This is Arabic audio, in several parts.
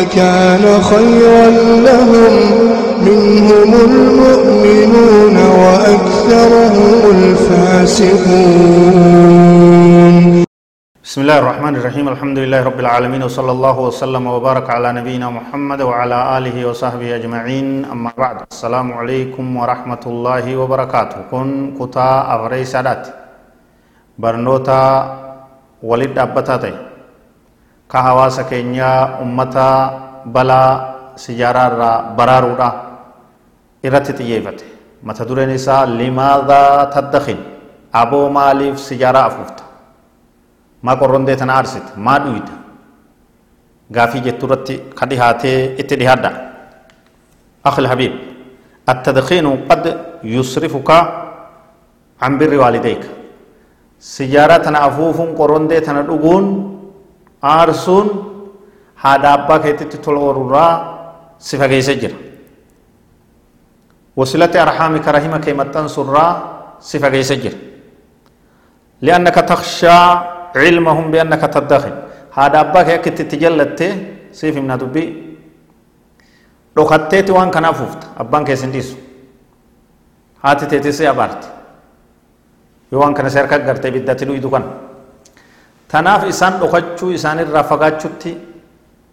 لكان خيرا لهم. منهم المؤمنون وأكثرهم الفاسقون. بسم الله الرحمن الرحيم. الحمد لله رب العالمين وصلى الله وسلم وبارك على نبينا محمد وعلى آله وصحبه أجمعين. أما بعد السلام عليكم ورحمة الله وبركاته. كن كتا أغري سادات. برنوتا ولد أبتاتي كهواس كينيا أمتا بلا سجارة برارودا إرتي تييفته متى دورين لماذا تدخن أبو ماليف سجارة أفوفتا maa qorrondee tana aarsite maa dhuyita gaafii jettu irratti ka dhihaatee itti dhihaadha. Akhi الحبيب التدخين قد يصرفك عن بر aarsuun haadha abbaa keetitti tola oolurraa si fageessa jira wasilatti arhaami karahima kee maxxansurraa si fageessa jira li'annaka takshaa cilmahum bi'annaka taddakin haadha abbaa kee akka itti jallatte siif himna dubbii dhokatteeti waan kanaaf ufta abbaan keessin hin dhiisu haati teetis si abaarti yoo waan kana si harka agartee ibiddatti dhuyidu kana إسان لخجو إسان الرافقاتشوتي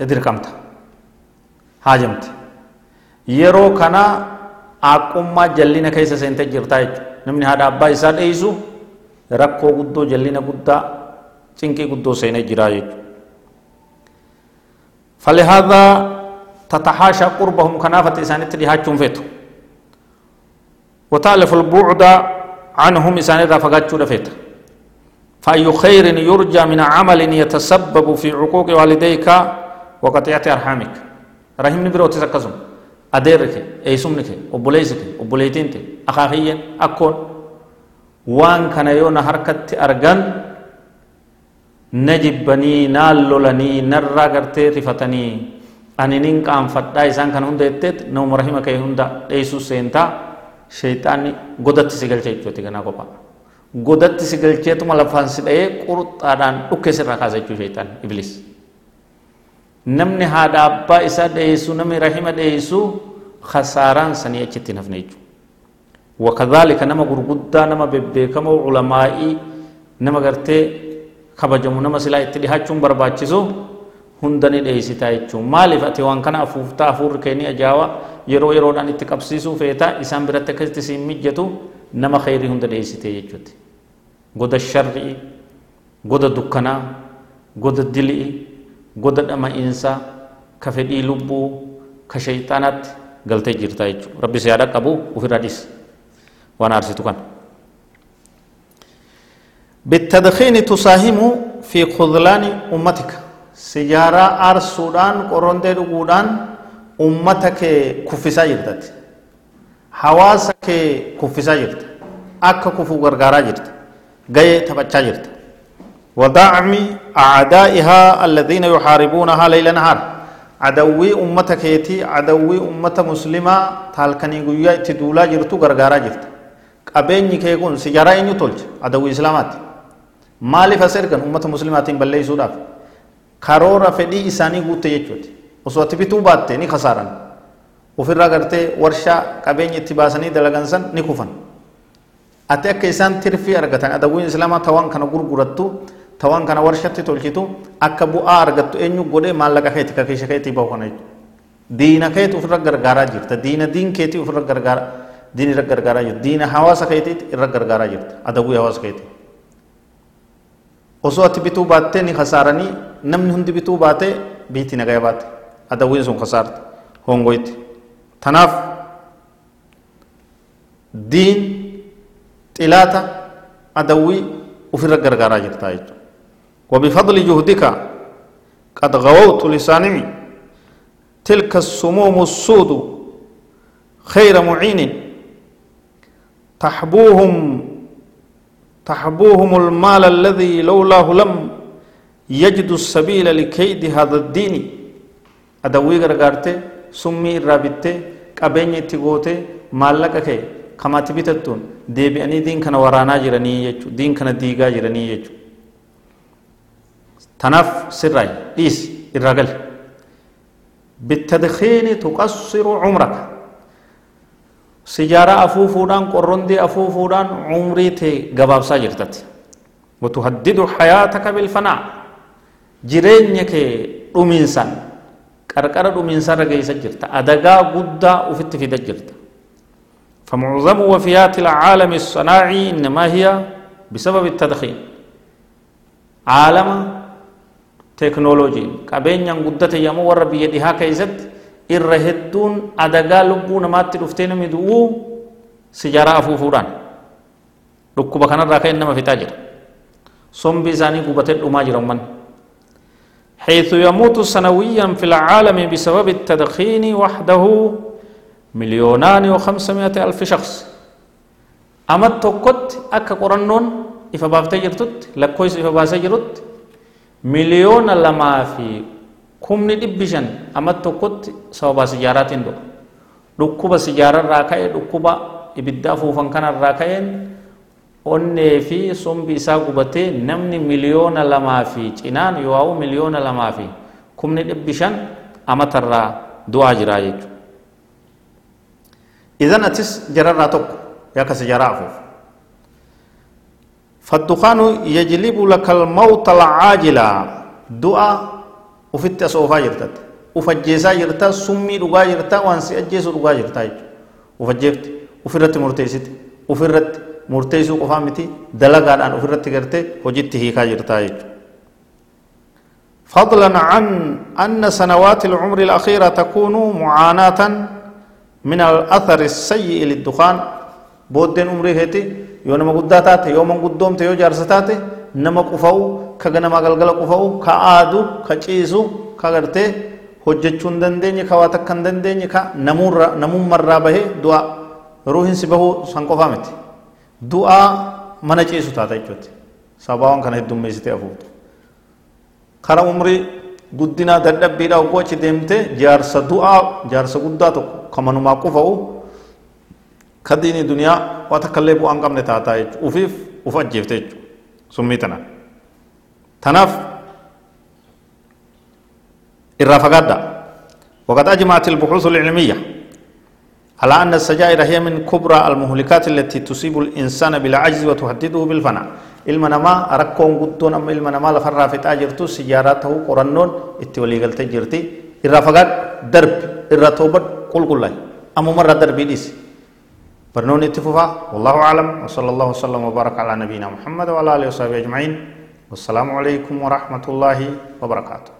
إدر كمتا هاجمت yeroo kana aqummaa jallina keessa seente jirtaa jechuudha namni haadha abbaa isaa dheeysu rakkoo guddoo jallina guddaa cinqii guddoo seenee jira jechuudha. فلهذا تتحاشى قربهم كنافة إسانة لهاتشون فيتو وتألف البعد عنهم إسانة فقاتشو فيت فأي خير يرجى من عمل يتسبب في عقوق والديك وقطيعة أرحامك رحم نبرو تسكزم أديرك أيسمنك أبوليسك أبوليتينك أخاخيا أكون وان كان يون حركة أرغن jibbanii naan lolanii narraa gartee rifatanii ani nin qaanfadhaa isaan kana hunda jetteet namuma rahima kee hunda dheessuu seentaa sheexaanni godatti si galchee jechuuti ganaa kophaa godatti si galcheetuma lafaan si dha'ee qurxaadhaan dhukkee sirraa kaasa jechuu sheexaan iblis namni haadha abbaa isaa dheessu namni rahima dheessu khasaaraan sanii achitti nafne jechuudha wakadhaalika nama gurguddaa nama bebbeekamoo ulamaa'ii nama gartee kabajamu nama silaa itti dhihachuun barbaachisu hunda ni dheessitaa jechuun maaliif ati waan kana afuuftaa afuurri kee ni yeroo yeroodhaan itti qabsiisuu feeta isaan biratti akkasitti siin mijjatu nama khayrii hunda dheessitee jechuuti goda sharrii goda dukkanaa goda dilii goda dhama'iinsaa ka fedhii lubbuu ka shayxaanaatti galtee jirtaa jechuudha rabbi siyaadha qabu ofirraa dhis waan aarsitu kana. بالتدخين تساهم في خذلان أمتك سيارة أرسودان قرون دي أمتك كفسا جرتت حواسك كفسا جرت أكا كفو غرغارا جرت غاية تبچا جرت ودعم أعدائها الذين يحاربونها ليل نهار عدوي أمتك يتي عدوي أمة مسلمة تالكني قوية تدولا جرتو غرغارا جرت kee kun sijaraa eenyu tolche adawii islaamaatti maaliif as ergan ummata muslimaatiin balleessuudhaaf karoora fedhii isaanii guutte jechuuti osoo ati bituu baatte ni kasaaran ofirraa gartee warshaa qabeenya itti baasanii dalagan san ni kufan ati akka isaan tirfii argatan adawiin islaamaa tawaan kana gurgurattu tawaan kana warshatti tolchitu akka bu'aa argattu eenyu godhee maallaqa keeti ka keessa keetii bahu kana diina keeti ofirra gargaaraa jirta diina diin keetii ofirra gargaaraa diin irra gargaaraa jirta diina hawaasa keetiit irra gargaaraa jirta adawii hawaasa keetii osoo ati bituu baattee ni kasaaranii namni hundi bituu baatee biitti nagaya baatte adawwiin sun kasaarte hongoyte tanaaf diin xilaata adawwii ufirra gargaaraa jirtaa jechuudha وبفضل جهدك قد غووت لساني تلك السموم السود خير معين. تحبوهم تحبوهم المال الذي لولاه لم يجد السبيل لكيد هذا الدين. أدوي summii irraa bitte qabeenya itti gootee maallaqa ka'e. Kamaatti bitattuun? Deebi'anii diin kana waraanaa jiranii jechuudha diin kana diigaa jiranii jechuudha tanaaf sirraay dhiis irraa gali. Bittadkiini tuqassiru cumraka. Sijaara afuufuudhaan qorrondii afuufuudhaan umrii tee gabaabsaa jirtatti. Watuhaddidu hayaataka bilfanaa jireenya kee dhumiinsaan qarqara dhumiinsarra geeysa jirta adagaa guddaa ufitti fida jirta. فمعظم وفيات العالم الصناعي إنما هي بسبب التدخين عالم تكنولوجي كابين ينقدت يمو ورب يديها كيزت إرهدون أدقا لبون ما تلفتين مدوو سجارة أفوفوران لقو بخانا راكا إنما في تاجر سنبي زاني قبتت أماجر من حيث يموت سنويا في العالم بسبب التدخين وحده مليونان وخمسمائة ألف شخص. أما توكت أكا قرنون إفا بافتي جرتت لكويس إفا باسي جرت مليون لما في kumni dhibbi shan amma tokkotti sababa sijaaraatiin du'a dhukkuba sijaararraa ka'e dhukkuba ibiddaa fuufan kanarraa ka'een onnee fi sombi isaa gubatee namni miliyoona lamaa fi cinaan yoo miliyoona lamaa fi kumni dhibbi shan amatarraa du'aa jiraa jechuudha. Idan atis jararraa tokko yakka si jaraa afuuf. Fadduqaanu yajlibu lakal mawta lacaajila du'a ufitti as oofaa jirtatti. Uf ajjeesaa jirta summii dhugaa jirta waan si ajjeesu dhugaa jirta jechuudha. Uf ajjeefti ufirratti murteessite ufirratti murteessuu qofaa miti dalagaadhaan ufirratti gartee hojitti hiikaa jirta jechuudha. فضلا عن أن سنوات العمر الأخيرة تكون معاناة من الأثر السيء للدخان بودين عمري هتي يوم قداتات يوم قدوم تيو جارستات nama qufa'u ka ganama galgala qufa'u ka aadu ka ciisu ka gartee hojjechuu hin dandeenye ka waa takka hin dandeenye ka namummarraa bahee du'a ruuhin si bahuu san qofaa miti Du'aa mana ciisu taata jechuuti sabaawwan kana heddummeessitee afuutu kara umrii guddinaa dadhabbiidhaa oggoo achi deemte jaarsa du'aa jaarsa guddaa tokko ka manumaa qufa'u ka diinii duniyaa waa takka illee bu'aa hin qabne taataa jechuudha ufiif uf ajjeefte jechuudha سميتنا تناف الرافقادة وقد أجمعت البحوث العلمية على أن السجائر هي من كبرى المهلكات التي تصيب الإنسان بالعجز وتهدده بالفناء. المنما أركون قدون أما المنما لفرا في تاجرتو سياراته قرنون اتولي قلت جرتي الرافقات درب الرتوبة قل قل الله أما مرة دربي ديسي برنون اتفوفا والله أعلم. وصلى الله وسلم وبارك على نبينا محمد وعلى آله وصحبه أجمعين. والسلام عليكم ورحمة الله وبركاته.